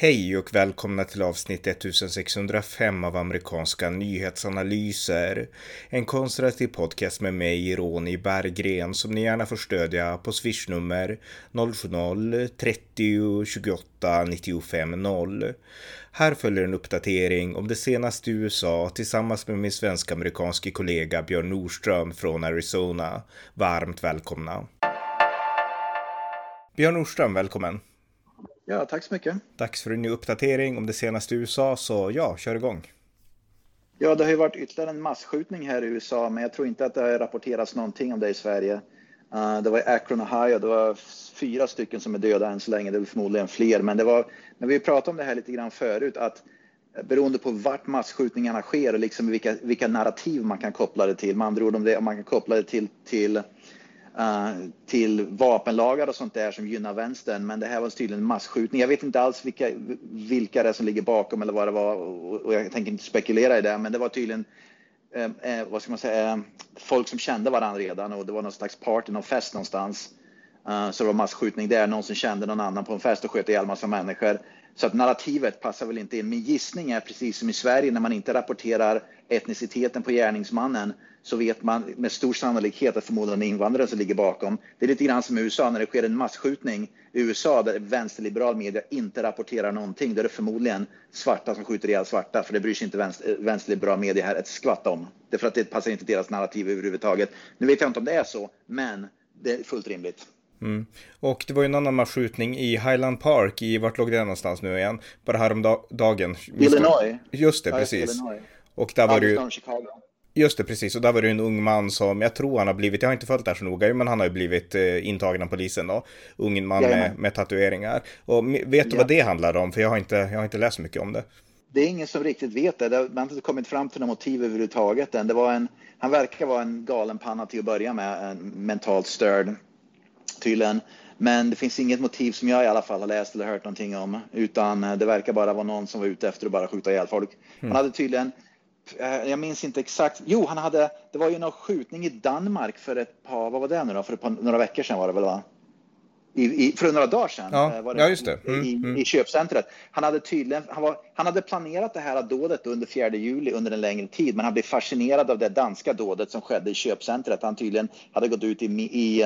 Hej och välkomna till avsnitt 1605 av amerikanska nyhetsanalyser. En konservativ podcast med mig, Ronny Berggren, som ni gärna får stödja på swishnummer 070-30 28 95 0. Här följer en uppdatering om det senaste i USA tillsammans med min svensk-amerikanske kollega Björn Nordström från Arizona. Varmt välkomna. Björn Nordström, välkommen. Ja, tack så mycket. Dags för en ny uppdatering om det senaste i USA, så ja, kör igång. Ja, det har ju varit ytterligare en massskjutning här i USA, men jag tror inte att det har rapporterats någonting om det i Sverige. Uh, det var i Akron, Ohio. Det var fyra stycken som är döda än så länge. Det är förmodligen fler, men det var när vi pratade om det här lite grann förut att beroende på vart massskjutningarna sker och liksom vilka, vilka narrativ man kan koppla det till. Med andra ord om, det, om man kan koppla det till, till Eh, till vapenlagar och sånt där som gynnar vänstern. Men det här var tydligen massskjutning. Jag vet inte alls vilka, vilka det är som ligger bakom eller vad det var och, jag tänker inte spekulera i det. Men det var tydligen eh, eh vad ska man säga, eh, folk som kände varandra redan och det var någon slags party, någon fest någonstans. Uh, så det var massskjutning där. Någon som kände någon annan på en fest och sköt ihjäl massa människor. Så att narrativet passar väl inte in. Min gissning är precis som i Sverige när man inte rapporterar etniciteten på gärningsmannen så vet man med stor sannolikhet att förmodligen invandrare som ligger bakom. Det är lite grann som i USA när det sker en massskjutning i USA där vänsterliberal media inte rapporterar någonting. Då är det förmodligen svarta som skjuter ihjäl svarta för det bryr sig inte vänster, eh, vänsterliberal media här ett skvatt om. Det är för att det passar inte deras narrativ överhuvudtaget. Nu vet jag inte om det är så, men det är fullt rimligt. Mm. Och det var ju en annan massskjutning i Highland Park i, vart låg det någonstans nu igen? Bara häromdagen. Illinois. Just det, precis. Illinois. Och där var det ju... Just det, precis. Och där var det en ung man som, jag tror han har blivit, jag har inte följt det här så noga, men han har ju blivit eh, intagen av polisen då. Ung man med, med, tatueringar. Och vet du ja. vad det handlar om? För jag har, inte, jag har inte läst mycket om det. Det är ingen som riktigt vet det. Man har inte kommit fram till något motiv överhuvudtaget än. Det var en, han verkar vara en galen panna till att börja med, en mentalt störd tydligen. Men det finns inget motiv som jag i alla fall har läst eller hört någonting om, utan det verkar bara vara någon som var ute efter att bara skjuta ihjäl folk. Han hade tydligen Eh, jag minns inte exakt. Jo, han hade, det var ju någon skjutning i Danmark för ett par, vad var det nu då? För ett par, några veckor sedan var det väl va? I, i, för några dagar sedan. Ja, eh, var det, ja just det. Mm, i, mm. I köpcentret. Han hade tydligen, han, var, han hade planerat det här dådet under 4 juli under en längre tid, men han blev fascinerad av det danska dådet som skedde i köpcentret. Han tydligen hade gått ut i, i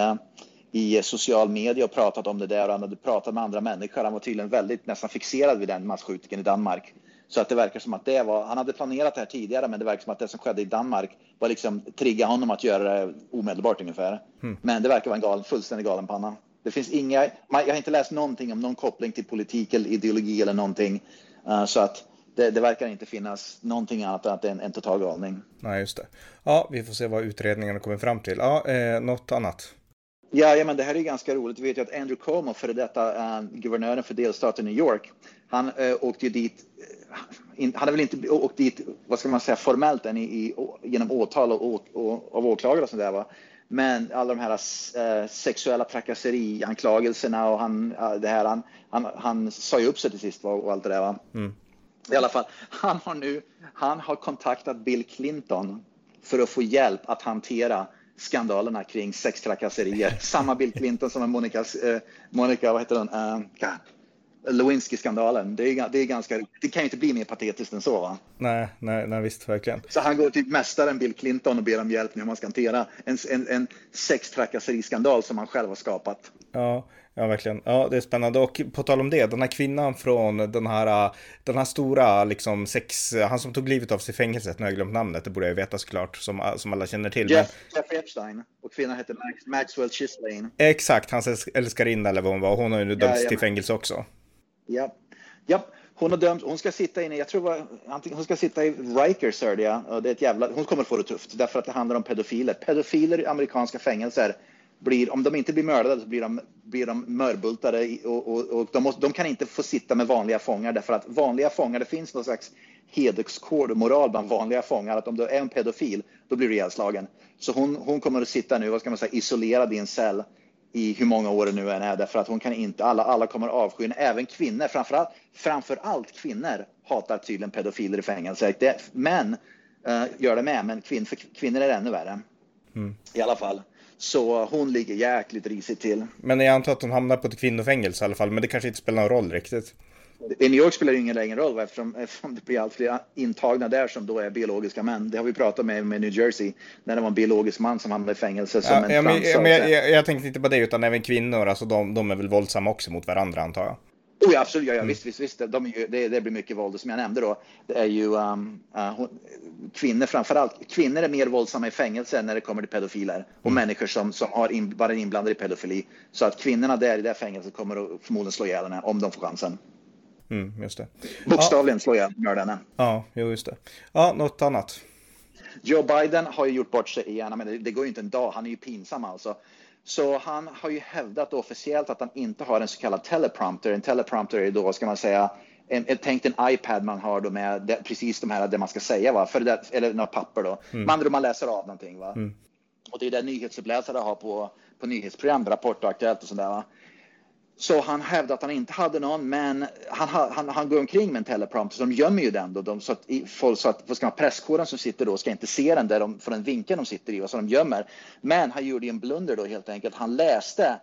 i social media och pratat om det där och han hade pratat med andra människor. Han var tydligen väldigt nästan fixerad vid den masskjutningen i Danmark. Så att det verkar som att det var, han hade planerat det här tidigare men det verkar som att det som skedde i Danmark var liksom trigga honom att göra det omedelbart ungefär. Mm. Men det verkar vara en galen, fullständig galen panna. Det finns inga, jag har inte läst någonting om någon koppling till politik eller ideologi eller någonting. Uh, så att det, det, verkar inte finnas någonting annat än att det är en, en total galning. Nej, just det. Ja, vi får se vad utredningarna kommer fram till. Ja, eh, något annat? Ja, ja, men det här är ganska roligt. Vi vet ju att Andrew Cuomo, före detta uh, guvernören för delstaten New York, han uh, åkte ju dit han hade väl inte åkt dit, vad ska man säga, formellt än i, i, genom åtal och, och, och, av åklagare och sånt där. Va? Men alla de här äh, sexuella trakasserianklagelserna och han, äh, det här, han, han, han sa ju upp sig till sist va? och allt det där. Va? Mm. I alla fall, han har nu, han har kontaktat Bill Clinton för att få hjälp att hantera skandalerna kring sextrakasserier. Samma Bill Clinton som är Monikas, äh, Monica, vad heter hon? Uh, Lewinsky-skandalen. Det är, det är ganska, det kan ju inte bli mer patetiskt än så va? Nej, nej, nej visst, verkligen. Så han går till mästaren Bill Clinton och ber om hjälp med hur man ska hantera en, en, en sextrakasseriskandal som han själv har skapat. Ja, ja, verkligen. Ja, det är spännande. Och på tal om det, den här kvinnan från den här, den här stora, liksom sex, han som tog livet av sig i fängelset, nu har jag glömt namnet, det borde jag veta såklart, som, som alla känner till. Jeff, men... Jeff Epstein, och kvinnan heter Max, Maxwell Chislane. Exakt, hans älskarinna eller vad hon var, hon har ju nu dömts ja, till fängelse också. Ja, ja. Hon har dömt, hon ska sitta inne, jag tror var, hon ska sitta i Rikers hörde jag. Det är ett jävla, hon kommer få det tufft därför att det handlar om pedofiler. Pedofiler i amerikanska fängelser blir, om de inte blir mördade så blir de, blir de mörbultade och, och, och de, måste, de, kan inte få sitta med vanliga fångar därför att vanliga fångar, det finns någon slags hederskod och moral bland vanliga fångar att om du är en pedofil då blir du ihjälslagen. Så hon, hon kommer att sitta nu, vad ska man säga, isolerad i en cell i hur många år det nu än är därför att hon kan inte, alla, alla kommer avsky även kvinnor, framförallt, framför allt kvinnor hatar tydligen pedofiler i fängelse. Det, män uh, gör det med, men kvin, för kvinnor är det ännu värre. Mm. I alla fall. Så hon ligger jäkligt risigt till. Men jag antar att hon hamnar på ett kvinnofängelse i alla fall, men det kanske inte spelar någon roll riktigt. I New York spelar det ingen längre roll eftersom, eftersom det blir allt fler intagna där som då är biologiska män. Det har vi pratat med med New Jersey när det var en biologisk man som hamnade i fängelse som ja, en ja, men, men jag, jag, jag tänkte inte på det utan även kvinnor, alltså de, de är väl våldsamma också mot varandra antar jag. Oh, ja, absolut, ja, ja, mm. visst, visst, visst. De ju, det, det, blir mycket våld. Som jag nämnde då, det är ju um, uh, kvinnor framför allt. Kvinnor är mer våldsamma i fängelse när det kommer till pedofiler och mm. människor som, som har in, varit inblandade i pedofili. Så att kvinnorna där i det fängelset kommer att förmodligen slå ihjäl henne om de får chansen. Mm, just det. Bokstavligen ja. slå ihjäl mördarna. Ja, just det. Ja, något annat. Joe Biden har ju gjort bort sig igen, men det, går ju inte en dag. Han är ju pinsam alltså. Så han har ju hävdat officiellt att han inte har en så kallad teleprompter. En teleprompter är då, ska man säga, en, en, tänk en iPad man har då med det, precis de här det man ska säga, va? För det, eller några papper då. Mm. Man, man läser av någonting. Va? Mm. Och det är det nyhetsuppläsare har på, på nyhetsprogram, Rapport och Aktuellt och sådär. Va? Så han hävdade att han inte hade någon, men han, han, han går omkring med en teleprompter, så de gömmer ju den då. De, så att, folk, så att ska presskåren som sitter då ska inte se den där de, från den vinkeln de sitter i, så de gömmer. Men han gjorde en blunder då helt enkelt. Han läste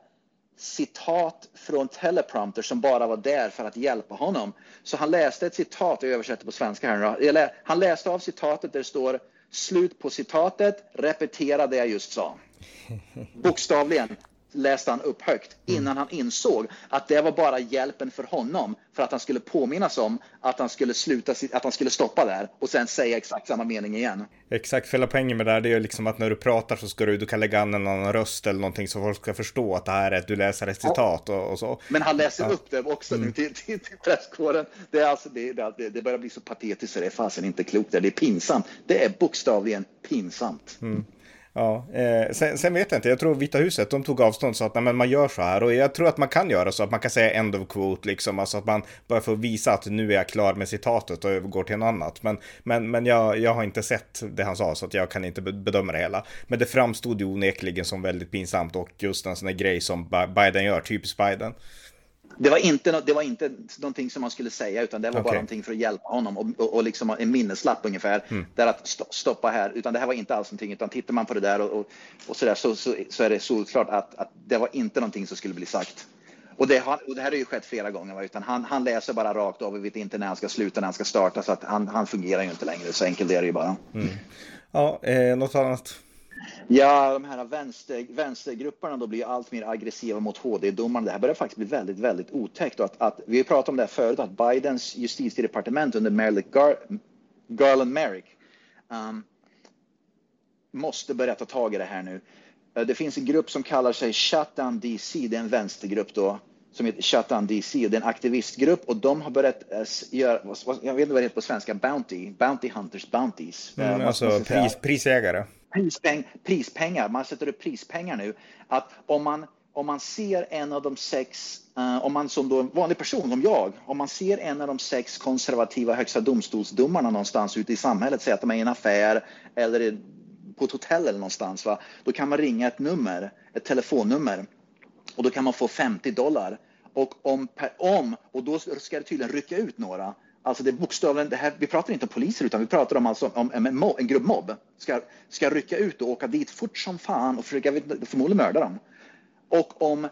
citat från teleprompter som bara var där för att hjälpa honom. Så han läste ett citat, jag översätter på svenska här Han läste av citatet där det står slut på citatet, repetera det jag just sa. Bokstavligen läste han upp högt mm. innan han insåg att det var bara hjälpen för honom för att han skulle påminnas om att han skulle sluta, att han skulle stoppa där och sen säga exakt samma mening igen. Exakt, hela poängen med det här det är ju liksom att när du pratar så ska du, du kan lägga an en annan röst eller någonting så folk ska förstå att det här är att du läser ett citat ja. och, och, så. Men han läser ja. upp det också mm. nu till, till, till presskåren. Det, är alltså, det, det, det börjar bli så patetiskt så det är fasen inte klokt. Det är pinsamt. Det är bokstavligen pinsamt. Mm. Ja, eh, sen, sen, vet jag inte, jag tror Vita huset, de tog avstånd så att nej, men man gör så här och jag tror att man kan göra så att man kan säga end of quote liksom, alltså att man bara får visa att nu är jag klar med citatet och övergår till något annat. Men, men, men jag, jag har inte sett det han sa så att jag kan inte bedöma det hela. Men det framstod ju onekligen som väldigt pinsamt och just en sån här grej som Biden gör, typiskt Biden det var, inte, det var inte någonting som man skulle säga utan det var okay. bara någonting för att hjälpa honom och, och, och liksom en minneslapp ungefär. Mm. Där att stoppa här, utan det här var inte alls någonting utan tittar man på det där och, och, och så, där, så, så, så, är det solklart att, att det var inte någonting som skulle bli sagt. Och det, har, och det här har ju skett flera gånger, utan han, han läser bara rakt av och vet inte när han ska sluta, när han ska starta, så att han, han fungerar ju inte längre. Så enkelt är det ju bara. Mm. Ja, eh, något annat? Ja, de här vänster, vänstergrupperna då blir allt mer aggressiva mot HD-domarna. Det här börjar faktiskt bli väldigt, väldigt otäckt. Och att, att, vi har pratat om det här förut, att Bidens justitiedepartement under Merrick Gar, Garland Merrick um, måste börja ta tag i det här nu. Uh, det finns en grupp som kallar sig Shutdown DC, det är en vänstergrupp då, som heter Shutdown DC. Det är en aktivistgrupp och de har börjat uh, göra, jag vet inte vad det heter på svenska, Bounty, Bounty Hunters, Bounties. Mm, uh, alltså pris, prisägare prispeng, prispengar, man sätter upp prispengar nu, att om man, om man ser en av de sex, uh, om man som då en vanlig person som jag, om man ser en av de sex konservativa högsta domstolsdomarna någonstans ute i samhället, säg att de är i en affär eller på ett hotell eller någonstans, va? då kan man ringa ett nummer, ett telefonnummer och då kan man få 50 dollar. Och om, om och då ska det tydligen rycka ut några Alltså det är bokstavligen, det här, vi pratar inte om poliser utan vi pratar om, alltså, om en, mob, en grupp mobb ska, ska rycka ut och åka dit fort som fan och försöka förmodligen mörda dem. Och om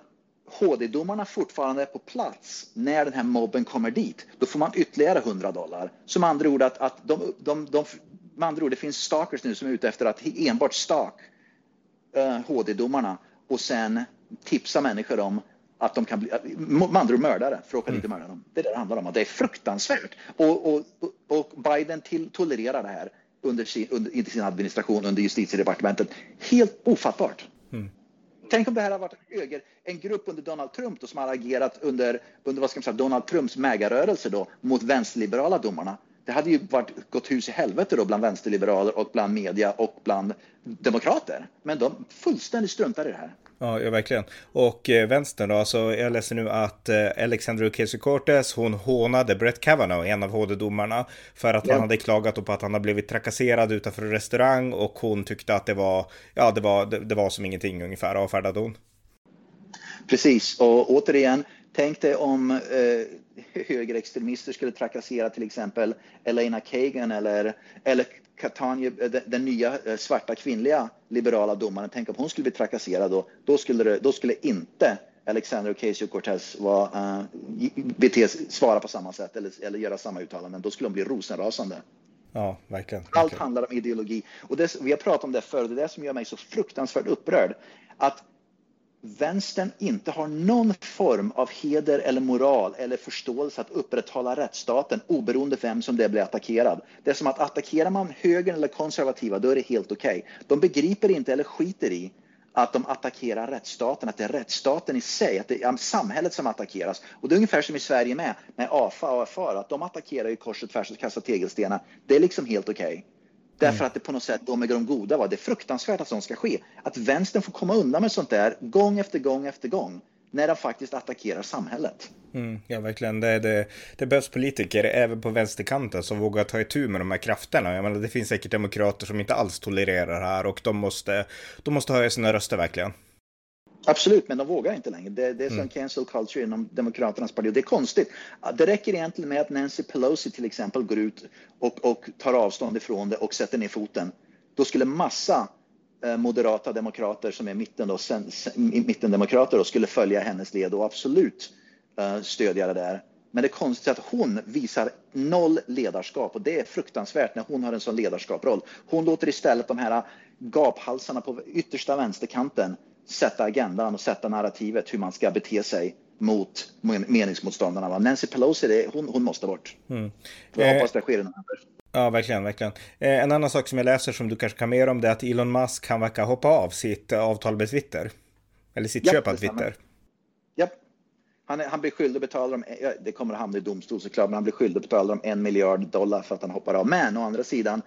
HD-domarna fortfarande är på plats när den här mobben kommer dit, då får man ytterligare 100 dollar. Som andra ord att, att de, de, de, med andra ord, det finns stalkers nu som är ute efter att enbart stalk eh, HD-domarna och sen tipsa människor om att de kan bli, med andra mördare, för att åka dit och mörda dem. Det är det det handlar om. Det är fruktansvärt. Och, och, och Biden till, tolererar det här under sin, under, inte sin administration under justitiedepartementet. Helt ofattbart. Mm. Tänk om det här har varit höger, en grupp under Donald Trump då, som har agerat under, under vad ska man säga, Donald Trumps mägarrörelse då, mot vänsterliberala domarna. Det hade ju varit, gått hus i helvete då bland vänsterliberaler och bland media och bland demokrater. Men de fullständigt struntar i det här. Ja, ja verkligen. Och eh, vänstern då, alltså jag läser nu att eh, Alexandra Ocasio-Cortez, hon hånade Brett Kavanaugh, en av HD-domarna, för att ja. han hade klagat på att han hade blivit trakasserad utanför en restaurang och hon tyckte att det var, ja det var, det, det var som ingenting ungefär, avfärdade hon. Precis, och återigen, tänk dig om eh, högerextremister skulle trakassera till exempel Elena Kagan eller, eller Catania, eh, den, nya eh, svarta kvinnliga liberala domaren, tänk om hon skulle bli trakasserad då, då skulle, det, då skulle inte Alexander Ocasio-Cortez uh, bete, svara på samma sätt eller, eller göra samma uttalanden, då skulle de bli rosenrasande. Ja, verkligen. verkligen. Allt handlar om ideologi. Och det, vi har pratat om det förr, det är det som gör mig så fruktansvärt upprörd. Att vänstern inte har någon form av heder eller moral eller förståelse att upprätthålla rättsstaten oberoende vem som det blir attackerad. Det är som att attackerar man högern eller konservativa, då är det helt okej. Okay. De begriper inte eller skiter i att de attackerar rättsstaten, att det är rättsstaten i sig, att det är samhället som attackeras. Och det är ungefär som i Sverige med, med AFA och AFR, att de attackerar ju kors och tvärs och kastar tegelstenar. Det är liksom helt okej. Okay. Därför mm. att det på något sätt, de är de goda. Va? Det är fruktansvärt att sånt ska ske. Att vänstern får komma undan med sånt där gång efter gång efter gång när de faktiskt attackerar samhället. Mm, ja, verkligen. Det, det, det behövs politiker även på vänsterkanten som vågar ta itu med de här krafterna. Jag menar, det finns säkert demokrater som inte alls tolererar det här och de måste, de måste höja sina röster verkligen. Absolut, men de vågar inte längre. Det, det är som mm. cancel culture inom Demokraternas parti det är konstigt. Det räcker egentligen med att Nancy Pelosi till exempel går ut och, och tar avstånd ifrån det och sätter ner foten. Då skulle massa eh, moderata demokrater som är mitten då, sen, mittendemokrater då, skulle följa hennes led och absolut uh, stödja det där. Men det är konstigt att hon visar noll ledarskap och det är fruktansvärt när hon har en sån ledarskapsroll. Hon låter istället de här gaphalsarna på yttersta vänsterkanten sätta agendan och sätta narrativet hur man ska bete sig mot meningsmotståndarna. Nancy Pelosi, det, hon, hon måste bort. Mm. Jag hoppas det sker i november. Ja, verkligen, verkligen. Eh, en annan sak som jag läser som du kanske kan mer om det är att Elon Musk kan verka hoppa av sitt avtal med Twitter. Eller sitt ja, köp av Twitter. Ja, han, han blir skyldig att betala dem, det kommer att hamna i domstol såklart, men han blir skyldig att betala dem en miljard dollar för att han hoppar av. Men å andra sidan,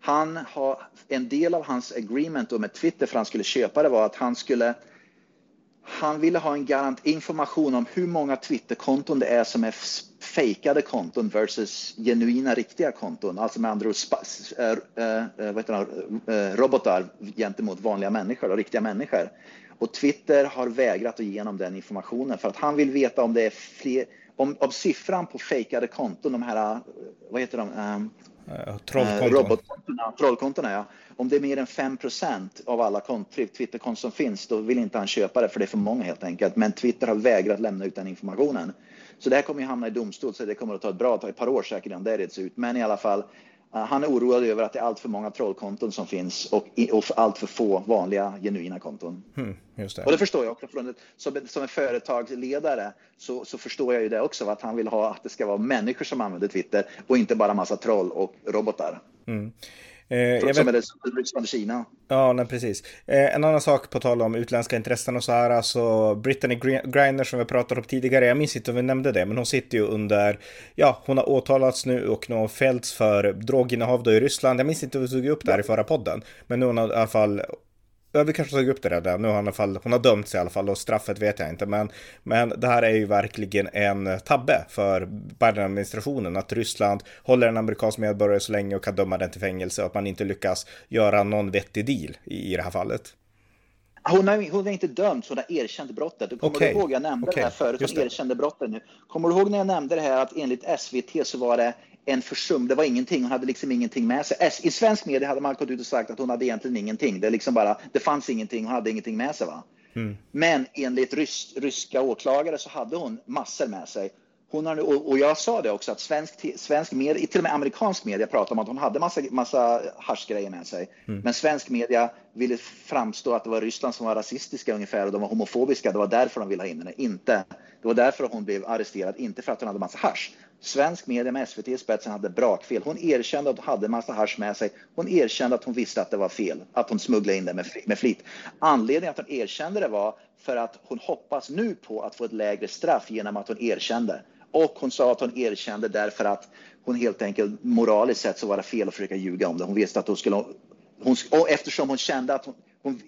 han har, en del av hans agreement med Twitter för att han skulle köpa det var att han skulle han ville ha en garant information om hur många Twitterkonton det är som är fejkade konton versus genuina riktiga konton. Alltså med andra ord äh, äh, äh, robotar gentemot vanliga människor och riktiga människor. Och Twitter har vägrat att ge honom den informationen för att han vill veta om det är fler, om, om siffran på fejkade konton, de här, vad heter de, um, Uh, Trollkontona. trollkontona, ja. Om det är mer än 5% av alla Twitterkonton som finns, då vill inte han köpa det för det är för många helt enkelt. Men Twitter har vägrat lämna ut den informationen. Så det här kommer ju hamna i domstol, så det kommer att ta ett bra tag, ett par år säkert innan det reds ut. Men i alla fall, Eh, han är oroad över att det är allt för många trollkonton som finns och, och allt för få vanliga genuina konton. Mm, det. Och det förstår jag också. Som, som en företagsledare så, så, förstår jag ju det också, att han vill ha att det ska vara människor som använder Twitter och inte bara massa troll och robotar. Mm. Eh, som vet... är det Ryssland och Kina. Ja, nej, precis. Eh, en annan sak på tal om utländska intressen och så här, alltså Brittany Griner som vi pratat om tidigare, jag minns inte om vi nämnde det, men hon sitter ju under, ja, hon har åtalats nu och nu har fällts för droginnehav då i Ryssland. Jag minns inte om vi tog upp det här i förra podden, men nu har hon i alla fall vi kanske tagit upp det redan. Nu har hon, fall, hon har dömts i alla fall och straffet vet jag inte. Men, men det här är ju verkligen en tabbe för Biden-administrationen. Att Ryssland håller en amerikansk medborgare så länge och kan döma den till fängelse och att man inte lyckas göra någon vettig deal i, i det här fallet. Hon har, hon har inte dömts, hon har erkänt brottet. Du kommer okay. du ihåg, jag nämnde okay. det här förut, hon erkände brottet nu. Kommer du ihåg när jag nämnde det här att enligt SVT så var det en försum, det var ingenting, hon hade liksom ingenting med sig. I svensk media hade man gått ut och sagt att hon hade egentligen ingenting. Det, liksom bara, det fanns ingenting, hon hade ingenting med sig. Va? Mm. Men enligt rys, ryska åklagare så hade hon massor med sig. Hon har, och jag sa det också att svensk, svensk media, till och med amerikansk media pratade om att hon hade massa, massa haschgrejer med sig. Mm. Men svensk media ville framstå att det var Ryssland som var rasistiska ungefär och de var homofobiska. Det var därför de ville ha in henne, inte. Det var därför hon blev arresterad, inte för att hon hade massa hasch. Svensk media med SVT i spetsen hade brakfel. Hon erkände att hon hade massa hasch med sig. Hon erkände att hon visste att det var fel, att hon smugglade in det med, med flit. Anledningen att hon erkände det var för att hon hoppas nu på att få ett lägre straff genom att hon erkände. Och hon sa att hon erkände därför att hon helt enkelt moraliskt sett så var det fel att försöka ljuga om det. Hon visste att hon skulle... Hon, och eftersom hon kände att hon, hon,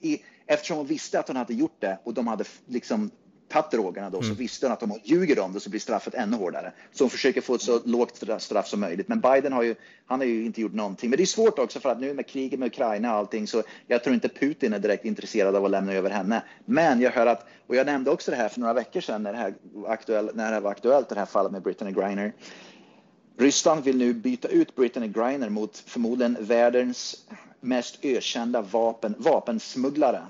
eftersom hon visste att hon hade gjort det och de hade liksom tagit drogerna då, mm. så visste hon att om hon ljuger om det så blir straffet ännu hårdare. Så hon försöker få ett så lågt straff som möjligt. Men Biden har ju, han har ju inte gjort någonting. Men det är svårt också för att nu med kriget med Ukraina och allting så jag tror inte Putin är direkt intresserad av att lämna över henne. Men jag hör att, och jag nämnde också det här för några veckor sedan när det här, aktuell, när det här var aktuellt, det här fallet med Brittany Griner. Ryssland vill nu byta ut Brittany Griner mot förmodligen världens mest ökända vapen, vapensmugglare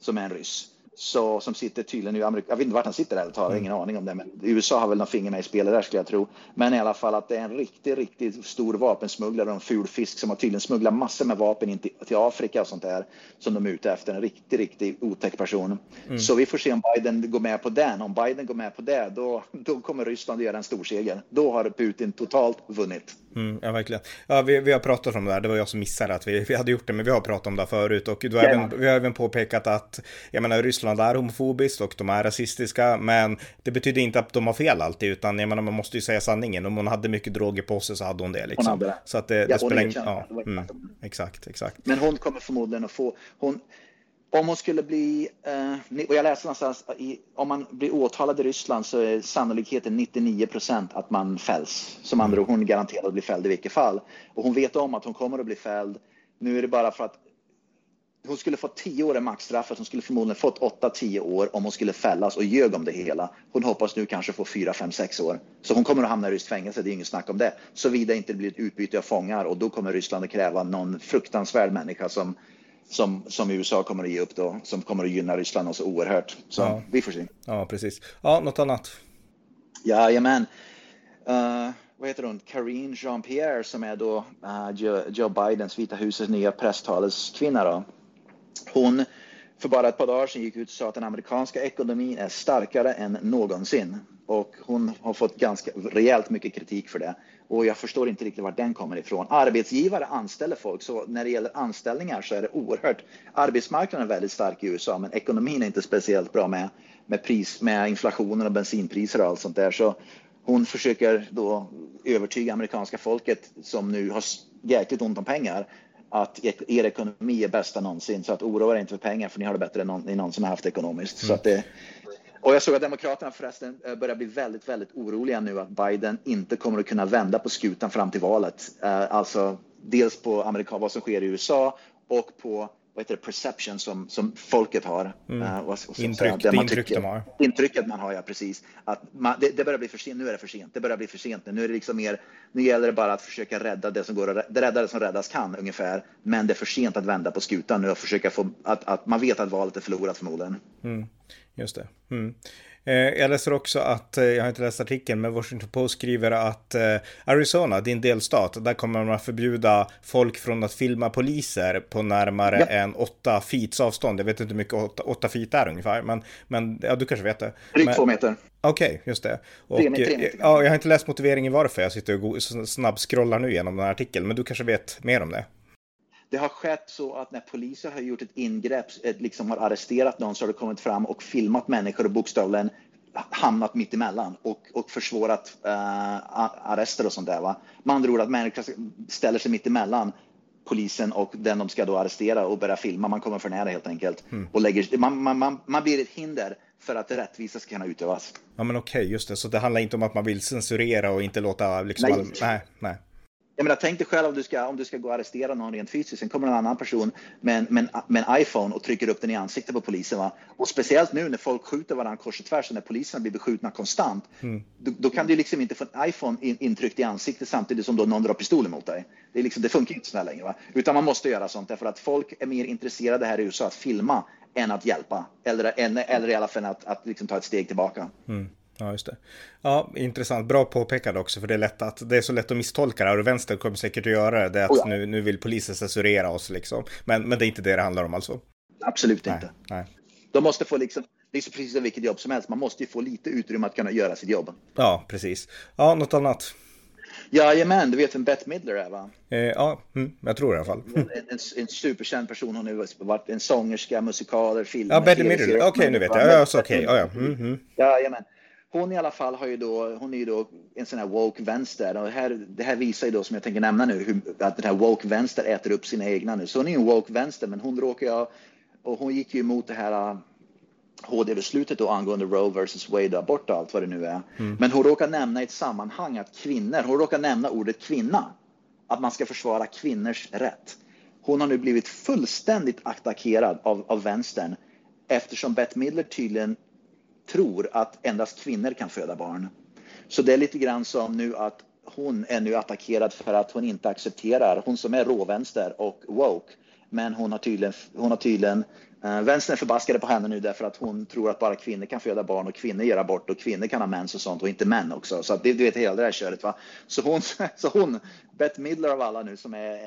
som är en ryss så, som sitter tydligen i Amerika. Jag vet inte vart han sitter där, jag har ingen aning om det, men USA har väl någon finger med i spelet där skulle jag tro. Men i alla fall att det är en riktigt, riktigt stor vapensmugglare och en ful fisk som har tydligen smugglat massor med vapen in till, till Afrika och sånt där som de är ute efter. En riktigt, riktigt otäck person. Mm. Så vi får se om Biden går med på den. Om Biden går med på det, då, då kommer Ryssland att göra en stor seger. Då har Putin totalt vunnit. Mm, ja, verkligen. Ja, vi, vi har pratat om det här. Det var jag som missade att vi, vi hade gjort det, men vi har pratat om det förut och du har ja. även, vi har även påpekat att jag menar, Ryssland är homofobiskt och de är rasistiska, men det betyder inte att de har fel alltid, utan jag menar, man måste ju säga sanningen. Om hon hade mycket droger på sig så hade hon det. Liksom. Hon hade det. Så att det, det spelar ingen... Ja, mm, exakt, exakt. Men hon kommer förmodligen att få... Hon, om hon skulle bli, eh, och jag läste någonstans, om man blir åtalad i Ryssland så är sannolikheten 99 procent att man fälls. Som andra mm. hon är garanterad att bli fälld i vilket fall. Och hon vet om att hon kommer att bli fälld. Nu är det bara för att hon skulle få 10 år i maxstraffet. Hon skulle förmodligen fått 8-10 år om hon skulle fällas och ljög om det hela. Hon hoppas nu kanske få 4, 5, 6 år. Så hon kommer att hamna i ryskt fängelse, det är inget snack om det. Såvida inte det blir ett utbyte av fångar och då kommer Ryssland att kräva någon fruktansvärd människa som som, som USA kommer att ge upp då, som kommer att gynna Ryssland så oerhört. Så ja. vi får se. Ja, precis. Ja, något annat? Jajamän. Uh, vad heter hon? Karine Jean-Pierre som är då uh, Joe, Joe Bidens, Vita husets nya presstaleskvinna då. Hon för bara ett par dagar sedan gick ut och sa att den amerikanska ekonomin är starkare än någonsin. Och hon har fått ganska rejält mycket kritik för det. Och jag förstår inte riktigt var den kommer ifrån. Arbetsgivare anställer folk, så när det gäller anställningar så är det oerhört. Arbetsmarknaden är väldigt stark i USA, men ekonomin är inte speciellt bra med, med, pris, med inflationen och bensinpriser och allt sånt där. Så hon försöker då övertyga amerikanska folket som nu har jäkligt ont om pengar att er ekonomi är bästa någonsin. Så att oroa er inte för pengar för ni har det bättre än någon, ni någonsin har haft ekonomiskt. Mm. Så att det, och jag såg att Demokraterna förresten eh, börjar bli väldigt, väldigt oroliga nu att Biden inte kommer att kunna vända på skutan fram till valet. Eh, alltså dels på Amerika, vad som sker i USA och på vad heter det, perception som, som folket har. Mm. Vad, vad Intryck, säga, det man intryck tycker, de har. Intrycket man har, ja precis. Att man, det, det, börjar bli för sent, nu är det för sent. Det börjar bli för sent nu. Nu är det liksom mer, nu gäller det bara att försöka rädda det som går att rädda det som räddas kan ungefär. Men det är för sent att vända på skutan nu och försöka få, att, att man vet att valet är förlorat förmodligen. Mm. Just det. Mm. Eh, jag läser också att, eh, jag har inte läst artikeln, men Washington Post skriver att eh, Arizona, din delstat, där kommer man att förbjuda folk från att filma poliser på närmare ja. än åtta feets avstånd. Jag vet inte hur mycket åtta, åtta feet är ungefär, men, men ja, du kanske vet det. Drygt två meter. Okej, okay, just det. Och, tre, tre meter. Ja, jag har inte läst motiveringen varför jag sitter och snabbscrollar nu genom den här artikeln, men du kanske vet mer om det? Det har skett så att när polisen har gjort ett ingrepp, ett, liksom har arresterat någon, så har det kommit fram och filmat människor och bokstavligen hamnat mitt emellan och, och försvårat uh, arrester och sånt där. Va? Man andra ord att människor ställer sig mitt emellan polisen och den de ska då arrestera och börja filma. Man kommer för nära helt enkelt. Mm. Och lägger, man, man, man, man blir ett hinder för att rättvisa ska kunna utövas. Ja men okej, okay, just det. Så det handlar inte om att man vill censurera och inte låta liksom... Nej. All... nej, nej. Jag menar, tänk dig själv om du ska, om du ska gå och arrestera någon rent fysiskt. Sen kommer en annan person med, med, med en iPhone och trycker upp den i ansiktet på polisen. Va? Och speciellt nu när folk skjuter varandra kors och tvärs och när poliserna blir beskjutna konstant. Mm. Då, då, kan du liksom inte få en iPhone in, intryckt i ansiktet samtidigt som då någon drar pistolen mot dig. Det, är liksom, det funkar inte så längre. Va? Utan man måste göra sånt därför att folk är mer intresserade här i USA att filma än att hjälpa. Eller, eller i alla fall att, att liksom ta ett steg tillbaka. Mm. Ja, just det. Ja, intressant. Bra påpekande också, för det är lätt att det är så lätt att misstolka det här och vänster kommer säkert att göra det. Det att oh ja. nu, nu vill polisen censurera oss liksom. Men, men det är inte det det handlar om alltså? Absolut nej, inte. Nej. De måste få liksom, det är precis som vilket jobb som helst. Man måste ju få lite utrymme att kunna göra sitt jobb. Ja, precis. Ja, något annat? Jajamän, du vet vem Bette Midler är va? Eh, ja, mm, jag tror i alla fall. En, en, en superkänd person. Hon har varit en sångerska, musikaler, filmer. Ja, Bette Midler. Okej, okay, nu vet jag. Ja, okej. Okay. Ja, ja. Mm, mm. Jajamän hon i alla fall har ju då, hon är ju då en sån här woke vänster och här, det här visar ju då som jag tänker nämna nu hur, att den här woke vänster äter upp sina egna nu. Så hon är ju en woke vänster men hon råkar ju, och hon gick ju emot det här HD-beslutet då angående Roe versus Wade abort och allt vad det nu är. Mm. Men hon råkar nämna i ett sammanhang att kvinnor, hon råkar nämna ordet kvinna, att man ska försvara kvinnors rätt. Hon har nu blivit fullständigt attackerad av, av vänstern eftersom Bette Midler tydligen tror att endast kvinnor kan föda barn. Så det är lite grann som nu att hon är nu attackerad för att hon inte accepterar, hon som är råvänster och woke, men hon har tydligen, hon har tydligen vänstern är förbaskade på henne nu därför att hon tror att bara kvinnor kan föda barn och kvinnor gör abort och kvinnor kan ha mens och sånt och inte män också. Så att det, du vet hela det här köret. Va? Så hon, så hon, Bette Midler av alla nu som är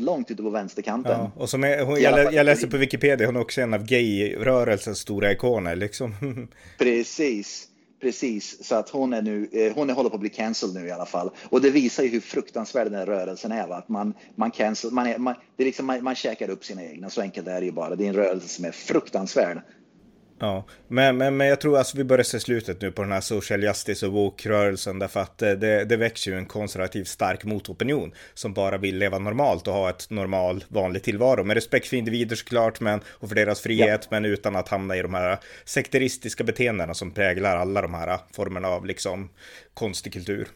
långt ute på vänsterkanten. Ja, och som är, hon, jag, jag läste på Wikipedia, hon är också en av gay-rörelsens stora ikoner liksom. Precis. Precis, så att hon är nu, eh, hon är, håller på att bli cancelled nu i alla fall. Och det visar ju hur fruktansvärd den här rörelsen är. Va? Att man, man, cancel, man, är, man, det är liksom, man, man käkar upp sina egna, så enkelt är det ju bara. Det är en rörelse som är fruktansvärd. Ja, men, men, men jag tror alltså vi börjar se slutet nu på den här social justice och woke-rörelsen därför att eh, det, det växer ju en konservativ stark motopinion som bara vill leva normalt och ha ett normal vanlig tillvaro med respekt för individer såklart men, och för deras frihet ja. men utan att hamna i de här sekteristiska beteendena som präglar alla de här formerna av liksom konstig kultur.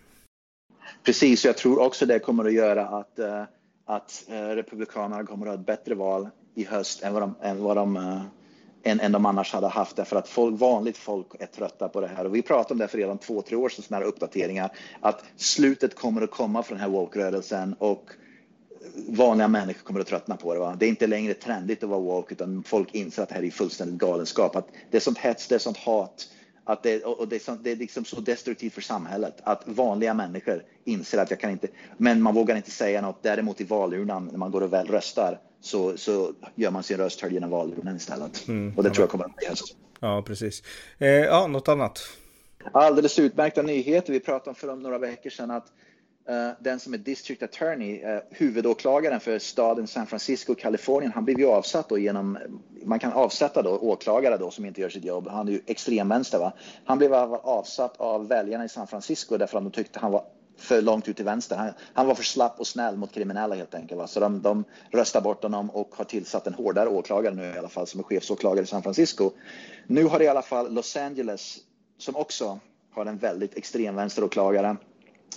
Precis, jag tror också det kommer att göra att, uh, att Republikanerna kommer att ha ett bättre val i höst än vad de, än vad de än, än de annars hade haft därför att folk, vanligt folk är trötta på det här. Och vi pratade om det för redan två, tre år sedan, sådana här uppdateringar, att slutet kommer att komma för den här woke-rörelsen och vanliga människor kommer att tröttna på det. Va? Det är inte längre trendigt att vara woke utan folk inser att det här är fullständigt galenskap. Att det är sånt hets, det är sånt hat att det, och det, är, så, det är liksom så destruktivt för samhället att vanliga människor inser att jag kan inte, men man vågar inte säga något. Däremot i valurnan när man går och väl röstar så, så gör man sin röst hörd genom valurnan istället. Mm, och det ja. tror jag kommer att bli helst. Ja, precis. Eh, ja, något annat? Alldeles utmärkta nyheter. Vi pratade om för några veckor sedan att Uh, den som är District Attorney, uh, huvudåklagaren för staden San Francisco, Kalifornien, han blev ju avsatt då genom, man kan avsätta då åklagare då som inte gör sitt jobb. Han är ju extremvänster va. Han blev avsatt av väljarna i San Francisco därför att de tyckte han var för långt ut till vänster. Han, han var för slapp och snäll mot kriminella helt enkelt. Va? Så de, de röstar bort honom och har tillsatt en hårdare åklagare nu i alla fall som är chefsåklagare i San Francisco. Nu har i alla fall Los Angeles, som också har en väldigt extremvänsteråklagare,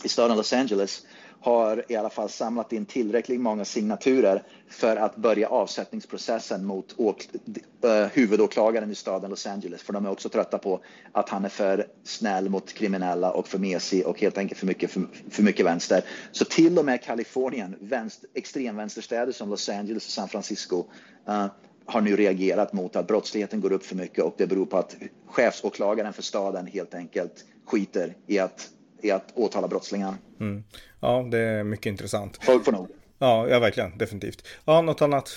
i staden Los Angeles har i alla fall samlat in tillräckligt många signaturer för att börja avsättningsprocessen mot eh, huvudåklagaren i staden Los Angeles. För de är också trötta på att han är för snäll mot kriminella och för mesig och helt enkelt för mycket, för, för mycket vänster. Så till och med Kalifornien, vänster, extremvänsterstäder som Los Angeles och San Francisco uh, har nu reagerat mot att brottsligheten går upp för mycket och det beror på att chefsåklagaren för staden helt enkelt skiter i att i att åtala brottslingar. Mm. Ja, det är mycket intressant. Folk får nog. Ja, ja, verkligen. Definitivt. Ja, något annat?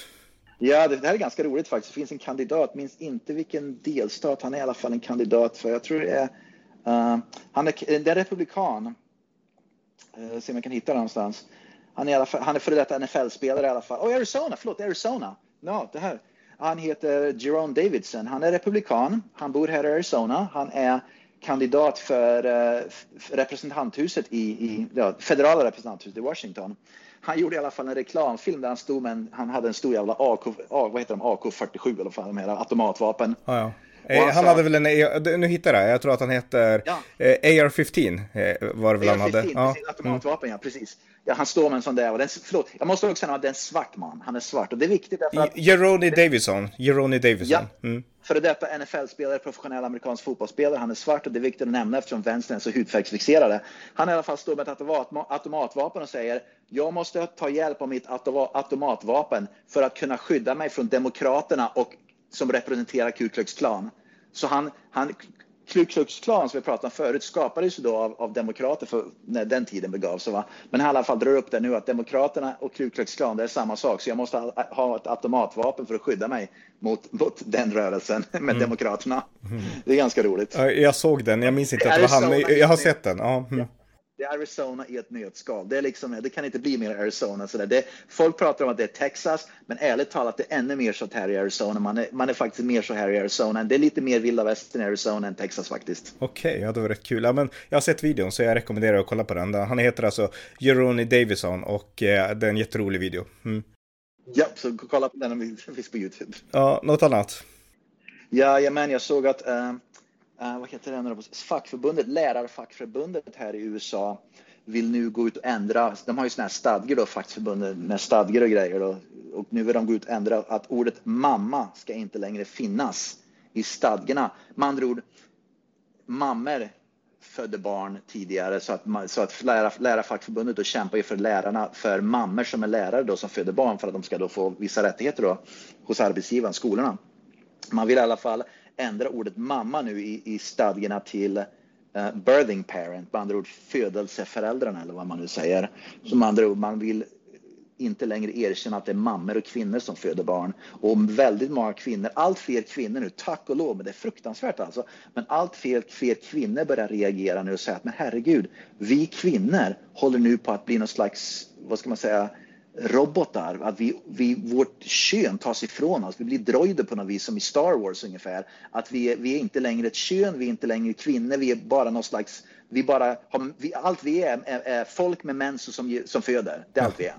Ja, det, här är ganska roligt faktiskt. Det finns en kandidat, minns inte vilken delstat han är i alla fall en kandidat för. Jag tror det är, uh, han är, det är republikan. Uh, se om jag kan hitta det någonstans. Han är, i alla fall, han är före detta NFL-spelare i alla fall. Oh, Arizona, förlåt, Arizona. No, det här. Han heter Jerome Davidson. Han är republikan. Han bor här i Arizona. Han är kandidat för uh, representanthuset i, i ja, federala representanthuset i Washington. Han gjorde i alla fall en reklamfilm där han stod med en, han hade en stor jävla AK, vad heter de, AK47 eller vad de heter, automatvapen. Ah, ja. Eh, han, han hade väl en, nu hittar jag, jag tror att han heter ja. eh, AR-15 eh, var det väl AR-15, han hade. Ja. automatvapen, mm. ja precis. Ja, han står med en sån där. Och den, förlåt, jag måste också säga att det är en svart man. Han är svart och det är viktigt därför att... Jeroni Davison. Jeroni Davison. Ja. Mm. Före detta NFL-spelare, professionell amerikansk fotbollsspelare. Han är svart och det är viktigt att nämna eftersom vänstern är så hudfärgsfixerade. Han i alla fall står med ett automatvapen och säger jag måste ta hjälp av mitt automatvapen för att kunna skydda mig från demokraterna och som representerar Ku Klux Klan. Så han, han Ku Klux Klan som vi pratade om förut skapades ju då av, av demokrater för när den tiden begav sig. Va? Men i alla fall drar upp det nu att demokraterna och Ku Klux Klan det är samma sak. Så jag måste ha, ha ett automatvapen för att skydda mig mot, mot den rörelsen med mm. demokraterna. Mm. Det är ganska roligt. Jag såg den, jag minns inte att det var han, jag har sett den. Ja. Mm. Det är Arizona i ett nötskal. Det, är liksom, det kan inte bli mer Arizona. Så det, folk pratar om att det är Texas, men ärligt talat, det är ännu mer så här i Arizona. Man är, man är faktiskt mer så här i Arizona. Det är lite mer vilda västern i Arizona än Texas faktiskt. Okej, okay, ja det var rätt kul. Ja, men jag har sett videon så jag rekommenderar att kolla på den. Han heter alltså Jeroni Davison och eh, det är en jätterolig video. Mm. Ja, så kolla på den om vi finns på YouTube. Ja, något annat? Ja, men jag såg att uh, eh, vad heter det, fackförbundet, lärarfackförbundet här i USA vill nu gå ut och ändra, de har ju sådana här stadgar då, fackförbundet med stadgar och grejer då, och nu vill de gå ut och ändra att ordet mamma ska inte längre finnas i stadgarna. Med andra ord, mammor födde barn tidigare så att, så att lära, lärarfackförbundet då kämpar ju för lärarna, för mammor som är lärare då som föder barn för att de ska då få vissa rättigheter då hos arbetsgivaren, skolorna. Man vill i alla fall ändra ordet mamma nu i, i stadgarna till uh, birthing parent, med andra ord födelseföräldrarna eller vad man nu säger. Som andra ord, man vill inte längre erkänna att det är mammor och kvinnor som föder barn. Och väldigt många kvinnor, allt fler kvinnor nu, tack och lov, men det är fruktansvärt alltså. Men allt fler, fler kvinnor börjar reagera nu och säga att men herregud, vi kvinnor håller nu på att bli någon slags, vad ska man säga, robotar, att vi, vi, vårt kön tas ifrån oss. Vi blir droider på något vis som i Star Wars ungefär. Att vi, vi är inte längre ett kön, vi är inte längre kvinnor, vi är bara någon slags, vi bara har, vi, allt vi är, är, är folk med mens som, som föder. Det är allt vi är.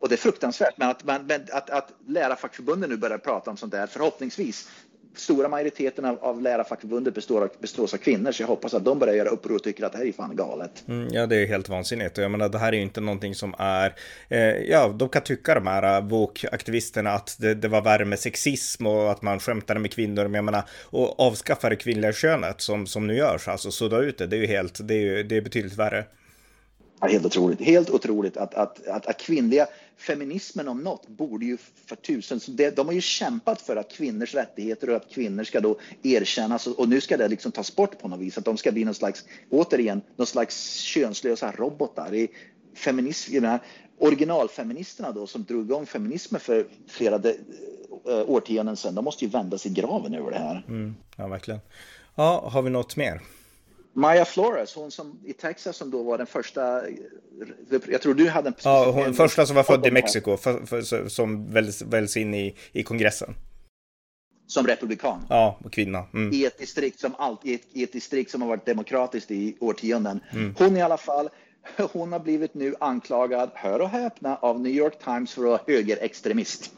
Och det är fruktansvärt, men att, men att, att lärarfackförbunden nu börjar prata om sånt där, förhoppningsvis stora majoriteten av, av lärarfackförbundet består av, består av kvinnor, så jag hoppas att de börjar göra uppror och tycker att det här är fan galet. Mm, ja, det är helt vansinnigt. Jag menar, det här är ju inte någonting som är, eh, ja, de kan tycka de här woke-aktivisterna att det, det, var värre med sexism och att man skämtade med kvinnor, men jag menar, och avskaffa det kvinnliga könet som, som nu görs, alltså sudda ut det, det är ju helt, det är ju, det är betydligt värre. Ja, helt otroligt, helt otroligt att, att, att, att kvinnliga feminismen om något borde ju för tusen, de har ju kämpat för att kvinnors rättigheter och att kvinnor ska då erkännas och nu ska det liksom tas bort på något vis, att de ska bli någon slags, återigen, någon slags könslösa robotar. I feminism, originalfeministerna då som drog igång feminismen för flera de, äh, årtionden sedan, de måste ju vända sig i graven över det här. Mm, ja, verkligen. Ja, har vi något mer? Maya Flores, hon som i Texas som då var den första, jag tror du hade en... Ja, hon första som var född i Mexiko, för, för, som väljs, väljs in i, i kongressen. Som republikan? Ja, och kvinna. Mm. I, ett distrikt som allt, i, ett, I ett distrikt som har varit demokratiskt i årtionden. Mm. Hon i alla fall, hon har blivit nu anklagad, hör och häpna, av New York Times för att vara högerextremist.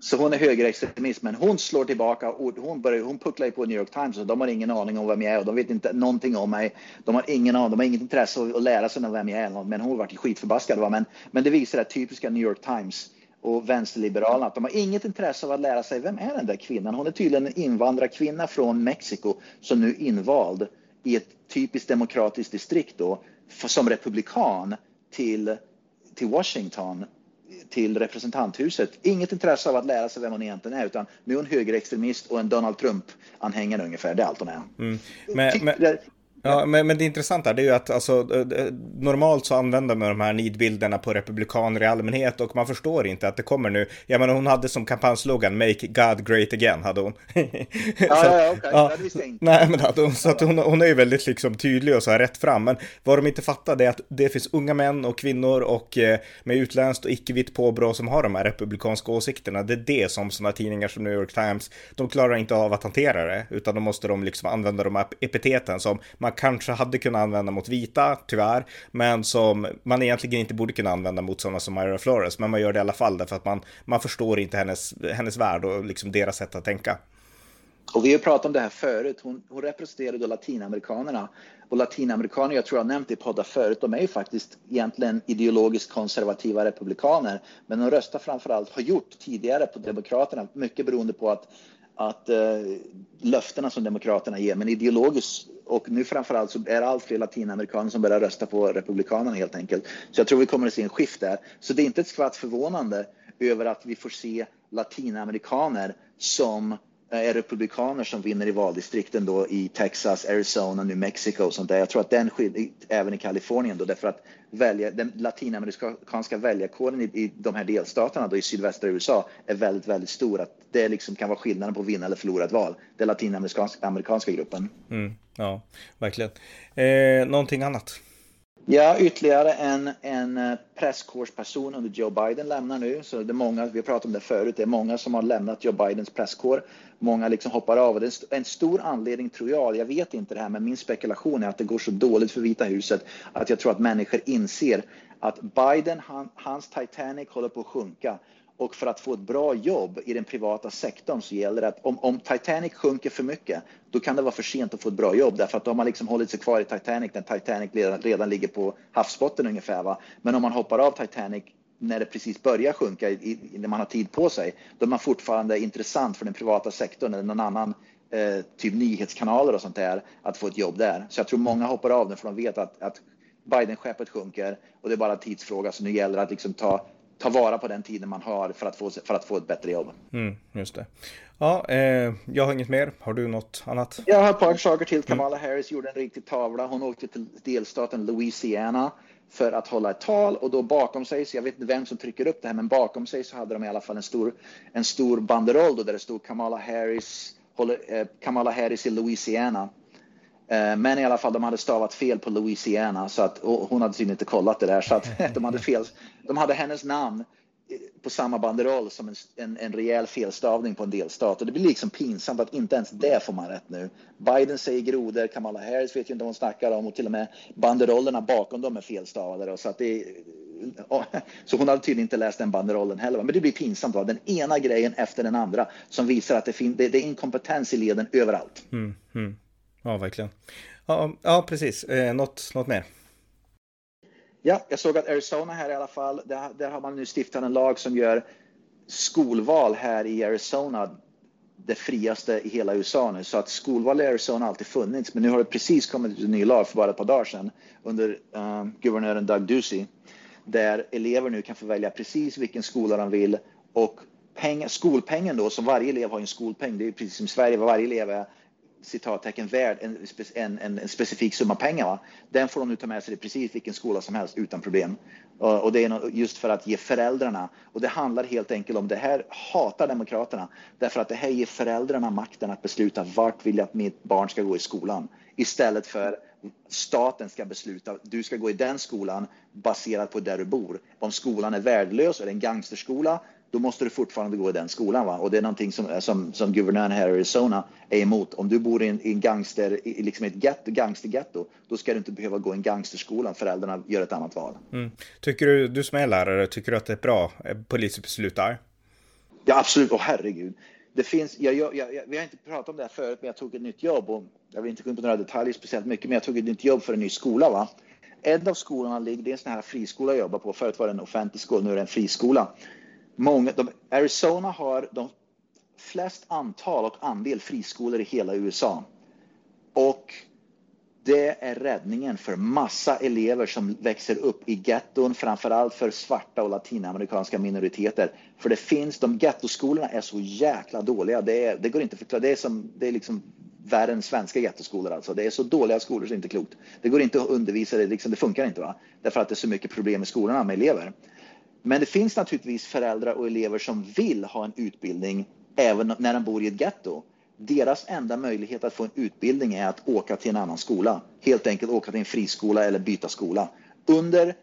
Så hon är högerextremist, men hon slår tillbaka och hon, börjar, hon pucklar på New York Times och de har ingen aning om vem jag är och de vet inte någonting om mig. De har ingen aning, de har inget intresse av att lära sig vem jag är, men hon vart skitförbaskad. Va? Men, men det visar det typiska New York Times och vänsterliberalerna att de har inget intresse av att lära sig vem är den där kvinnan. Hon är tydligen en invandrarkvinna från Mexiko som nu är invald i ett typiskt demokratiskt distrikt då som republikan till, till Washington till representanthuset. Inget intresse av att lära sig vem hon egentligen är, utan nu är hon högerextremist och en Donald Trump-anhängare ungefär. Det är allt hon är. Mm. Men, men, Ja, men, men det intressanta är ju att alltså, normalt så använder man de här nidbilderna på republikaner i allmänhet och man förstår inte att det kommer nu. Jag menar hon hade som kampanjslogan Make God Great Again hade hon. ja, ja, okej. Ja, det visste jag inte. Nej, men hade hon, så att hon, hon är ju väldigt liksom tydlig och så här rätt fram. Men vad de inte fattar är att det finns unga män och kvinnor och eh, med utländskt och icke-vitt påbrå som har de här republikanska åsikterna. Det är det som sådana tidningar som New York Times, de klarar inte av att hantera det, utan då måste de liksom använda de här epiteten som man man kanske hade kunnat använda mot vita, tyvärr, men som man egentligen inte borde kunna använda mot sådana som Myra Flores, men man gör det i alla fall därför att man, man förstår inte hennes, hennes värld och liksom deras sätt att tänka. Och vi har pratat om det här förut. Hon, hon representerar då latinamerikanerna. Och latinamerikaner, jag tror jag nämnt i poddar förut, de är ju faktiskt egentligen ideologiskt konservativa republikaner. Men de röstar framförallt, har gjort tidigare på Demokraterna, mycket beroende på att att eh, löftena som Demokraterna ger, men ideologiskt och nu framförallt så är det allt fler latinamerikaner som börjar rösta på Republikanerna helt enkelt. Så jag tror vi kommer att se en skift där. Så det är inte ett skvatt förvånande över att vi får se latinamerikaner som är republikaner som vinner i valdistrikten då i Texas, Arizona, New Mexico och sånt där. Jag tror att den skiljer även i Kalifornien då därför att välja, den latinamerikanska väljarkåren i, i de här delstaterna då i sydvästra USA är väldigt, väldigt stor. Att det liksom kan vara skillnaden på vinna eller förlora ett val. Den latinamerikanska amerikanska gruppen. Mm, ja, verkligen. Eh, någonting annat? Ja, ytterligare en, en eh, presskårsperson under Joe Biden lämnar nu. Så det är många, vi har pratat om det förut, det är många som har lämnat Joe Bidens presskår. Många liksom hoppar av. Det är en stor anledning, tror jag, jag vet inte det här, men min spekulation är att det går så dåligt för Vita huset att jag tror att människor inser att Biden, han, hans Titanic håller på att sjunka och för att få ett bra jobb i den privata sektorn så gäller det att om, om, Titanic sjunker för mycket, då kan det vara för sent att få ett bra jobb därför att då har man liksom hållit sig kvar i Titanic när Titanic redan, redan ligger på havsbotten ungefär. Va? Men om man hoppar av Titanic när det precis börjar sjunka, i, när man har tid på sig, då är man fortfarande intressant för den privata sektorn eller någon annan eh, typ nyhetskanaler och sånt där att få ett jobb där. Så jag tror många hoppar av nu för de vet att, att Biden-skeppet sjunker och det är bara en tidsfråga. Så nu gäller det att liksom ta, ta vara på den tiden man har för att få, för att få ett bättre jobb. Mm, just det. Ja, eh, jag har inget mer. Har du något annat? Jag har ett par saker till. Kamala mm. Harris gjorde en riktig tavla. Hon åkte till delstaten Louisiana för att hålla ett tal och då bakom sig, så jag vet inte vem som trycker upp det här, men bakom sig så hade de i alla fall en stor, en stor banderoll då där det stod Kamala Harris, håller, eh, Kamala Harris i Louisiana. Eh, men i alla fall, de hade stavat fel på Louisiana så att hon hade tydligen inte kollat det där så att de hade fel. De hade hennes namn på samma banderoll som en, en, en rejäl felstavning på en delstat. Och det blir liksom pinsamt att inte ens det får man rätt nu. Biden säger grodor, Kamala Harris vet ju inte vad hon snackar om och till och med banderollerna bakom dem är felstavade. Så, att det, så hon hade tydligen inte läst den banderollen heller. Men det blir pinsamt. Va? Den ena grejen efter den andra som visar att det, fin- det, det är inkompetens i leden överallt. Mm, mm. Ja, verkligen. Ja, ja precis. Eh, något, något mer? Ja, jag såg att Arizona här i alla fall, där, där har man nu stiftat en lag som gör skolval här i Arizona det friaste i hela USA nu. Så att skolval i Arizona har alltid funnits, men nu har det precis kommit en ny lag för bara ett par dagar sedan under uh, guvernören Doug Ducey, där elever nu kan få välja precis vilken skola de vill och peng, skolpengen då, som varje elev har en skolpeng, det är precis som i Sverige, varje elev är citattecken värd en, en, en, en, specifik summa pengar. Va? Den får de nu ta med sig till precis vilken skola som helst utan problem. Och, och det är just för att ge föräldrarna, och det handlar helt enkelt om, det här hatar Demokraterna, därför att det här ger föräldrarna makten att besluta vart vill jag att mitt barn ska gå i skolan. Istället för staten ska besluta, du ska gå i den skolan baserat på där du bor. Om skolan är värdelös, är det en gangsterskola, då måste du fortfarande gå i den skolan. Va? Och det är någonting som, som, som guvernören här i Arizona är emot. Om du bor i en, i en gangster, i liksom ett getto, gangstergetto, då ska du inte behöva gå i en gangsterskola. Föräldrarna gör ett annat val. Mm. Tycker du, du som är lärare, tycker du att det är bra eh, polisbeslut där? Ja, absolut. Oh, herregud. Det finns, jag, jag, jag, vi har inte pratat om det här förut, men jag tog ett nytt jobb och jag vill inte gå in på några detaljer speciellt mycket, men jag tog ett nytt jobb för en ny skola. Va? En av skolorna ligger, det är en sån här friskola jag jobbar på. Förut var det en offentlig skola, nu är det en friskola många, de, Arizona har de flest antal och andel friskolor i hela USA. Och det är räddningen för massa elever som växer upp i getton, framförallt för svarta och latinamerikanska minoriteter. För det finns, de gettoskolorna är så jäkla dåliga. Det, är, det går inte att förklara. Det är, som, det är liksom värre än svenska gettoskolor alltså. Det är så dåliga skolor så det är inte klokt. Det går inte att undervisa, det, liksom, det funkar inte va. Därför att det är så mycket problem i skolorna med elever. Men det finns naturligtvis föräldrar och elever som vill ha en utbildning även när de bor i ett getto. Deras enda möjlighet att få en utbildning är att åka till en annan skola. Helt enkelt åka till en friskola eller byta skola. Under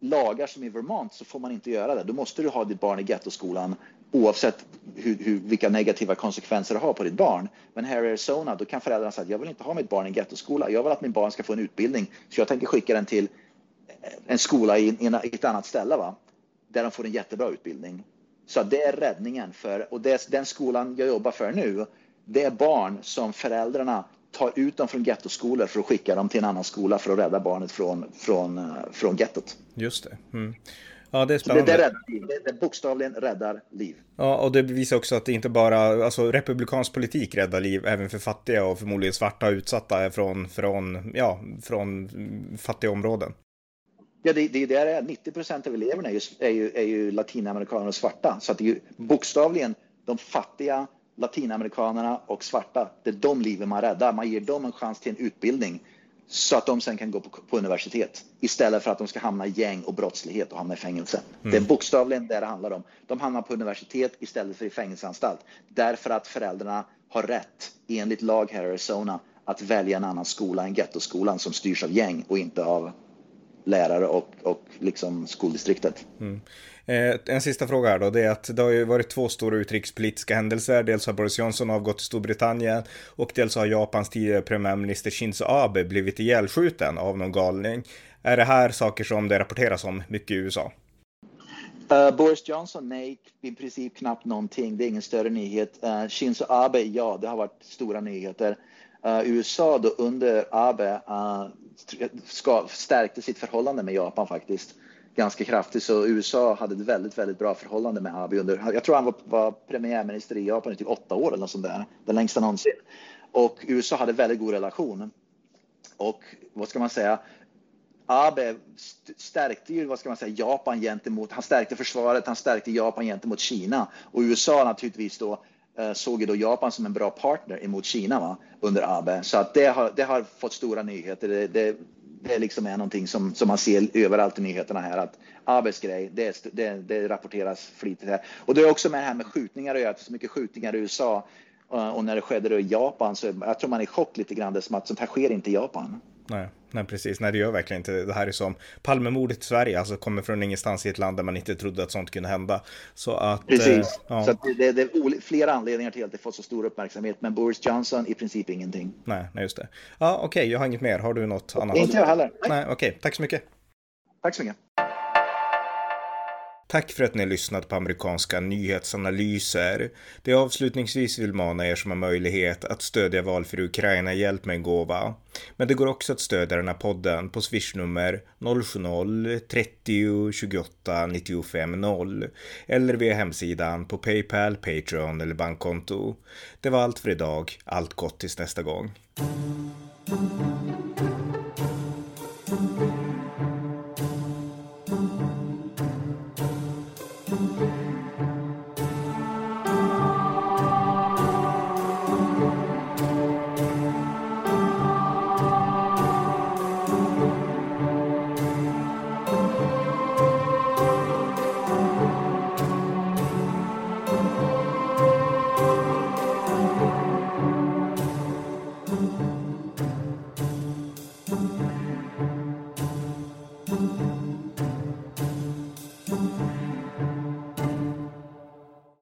lagar som i Vermont så får man inte göra det. Då måste du ha ditt barn i gettoskolan oavsett hur, hur, vilka negativa konsekvenser det har på ditt barn. Men här i Arizona då kan föräldrarna säga att jag vill inte ha mitt barn i en gettoskola. Jag vill att min barn ska få en utbildning så jag tänker skicka den till en skola i, i ett annat ställe. Va? Där de får en jättebra utbildning. Så det är räddningen för, och det, den skolan jag jobbar för nu, det är barn som föräldrarna tar ut dem från gettoskolor för att skicka dem till en annan skola för att rädda barnet från, från, från gettot. Just det. Mm. Ja, det är spännande. Det, det, räddar. Det, det bokstavligen räddar liv. Ja, och det bevisar också att det inte bara, alltså republikansk politik räddar liv, även för fattiga och förmodligen svarta och utsatta från, från, ja, från fattiga områden. Ja, det, det, det är 90 procent av eleverna är ju, är ju, är ju latinamerikaner och svarta. Så att det är ju bokstavligen de fattiga latinamerikanerna och svarta. Det är de liven man räddar. Man ger dem en chans till en utbildning så att de sen kan gå på, på universitet istället för att de ska hamna i gäng och brottslighet och hamna i fängelse. Mm. Det är bokstavligen det det handlar om. De hamnar på universitet istället för i fängelseanstalt därför att föräldrarna har rätt enligt lag här i Arizona att välja en annan skola än gettoskolan som styrs av gäng och inte av lärare och, och liksom skoldistriktet. Mm. Eh, en sista fråga här då, det är att det har ju varit två stora utrikespolitiska händelser. Dels har Boris Johnson avgått till Storbritannien och dels har Japans tidigare premiärminister Shinzo Abe blivit ihjälskjuten av någon galning. Är det här saker som det rapporteras om mycket i USA? Uh, Boris Johnson, nej, i princip knappt någonting. Det är ingen större nyhet. Uh, Shinzo Abe, ja, det har varit stora nyheter. Uh, USA då under Abe ska, stärkte sitt förhållande med Japan faktiskt. ganska kraftigt. Så USA hade ett väldigt, väldigt bra förhållande med Abe under, jag tror han var, var premiärminister i Japan i typ åtta år eller något sånt där, den längsta någonsin. Och USA hade väldigt god relation. Och vad ska man säga, Abe stärkte ju, vad ska man säga, Japan gentemot, han stärkte försvaret, han stärkte Japan gentemot Kina och USA naturligtvis då Eh, såg ju då Japan som en bra partner emot Kina va, under Abe. Så att det har, det har fått stora nyheter. Det, det, det liksom är någonting som, som man ser överallt i nyheterna här att Abes grej, det, det, det rapporteras flitigt här. Och det är också med det här med skjutningar att göra, så mycket skjutningar i USA eh, och när det skedde i Japan så jag tror man är i chock lite grann, det som att sånt här sker inte i Japan. Nej, nej, precis. Nej, det gör verkligen inte. Det här är som Palmemordet i Sverige, alltså kommer från ingenstans i ett land där man inte trodde att sånt kunde hända. Så att... Precis. Eh, ja. Så det, det, är flera anledningar till att det fått så stor uppmärksamhet, men Boris Johnson i princip ingenting. Nej, nej just det. Ja, okej, okay, jag har inget mer. Har du något annat? Inte jag heller. Nej okej. Okay. Tack så mycket. Tack så mycket. Tack för att ni har lyssnat på amerikanska nyhetsanalyser. Det jag avslutningsvis vill mana er som har möjlighet att stödja valfri Ukraina hjälp med en gåva. Men det går också att stödja den här podden på swishnummer 070-30 28 95 0 eller via hemsidan på Paypal, Patreon eller bankkonto. Det var allt för idag. Allt gott tills nästa gång.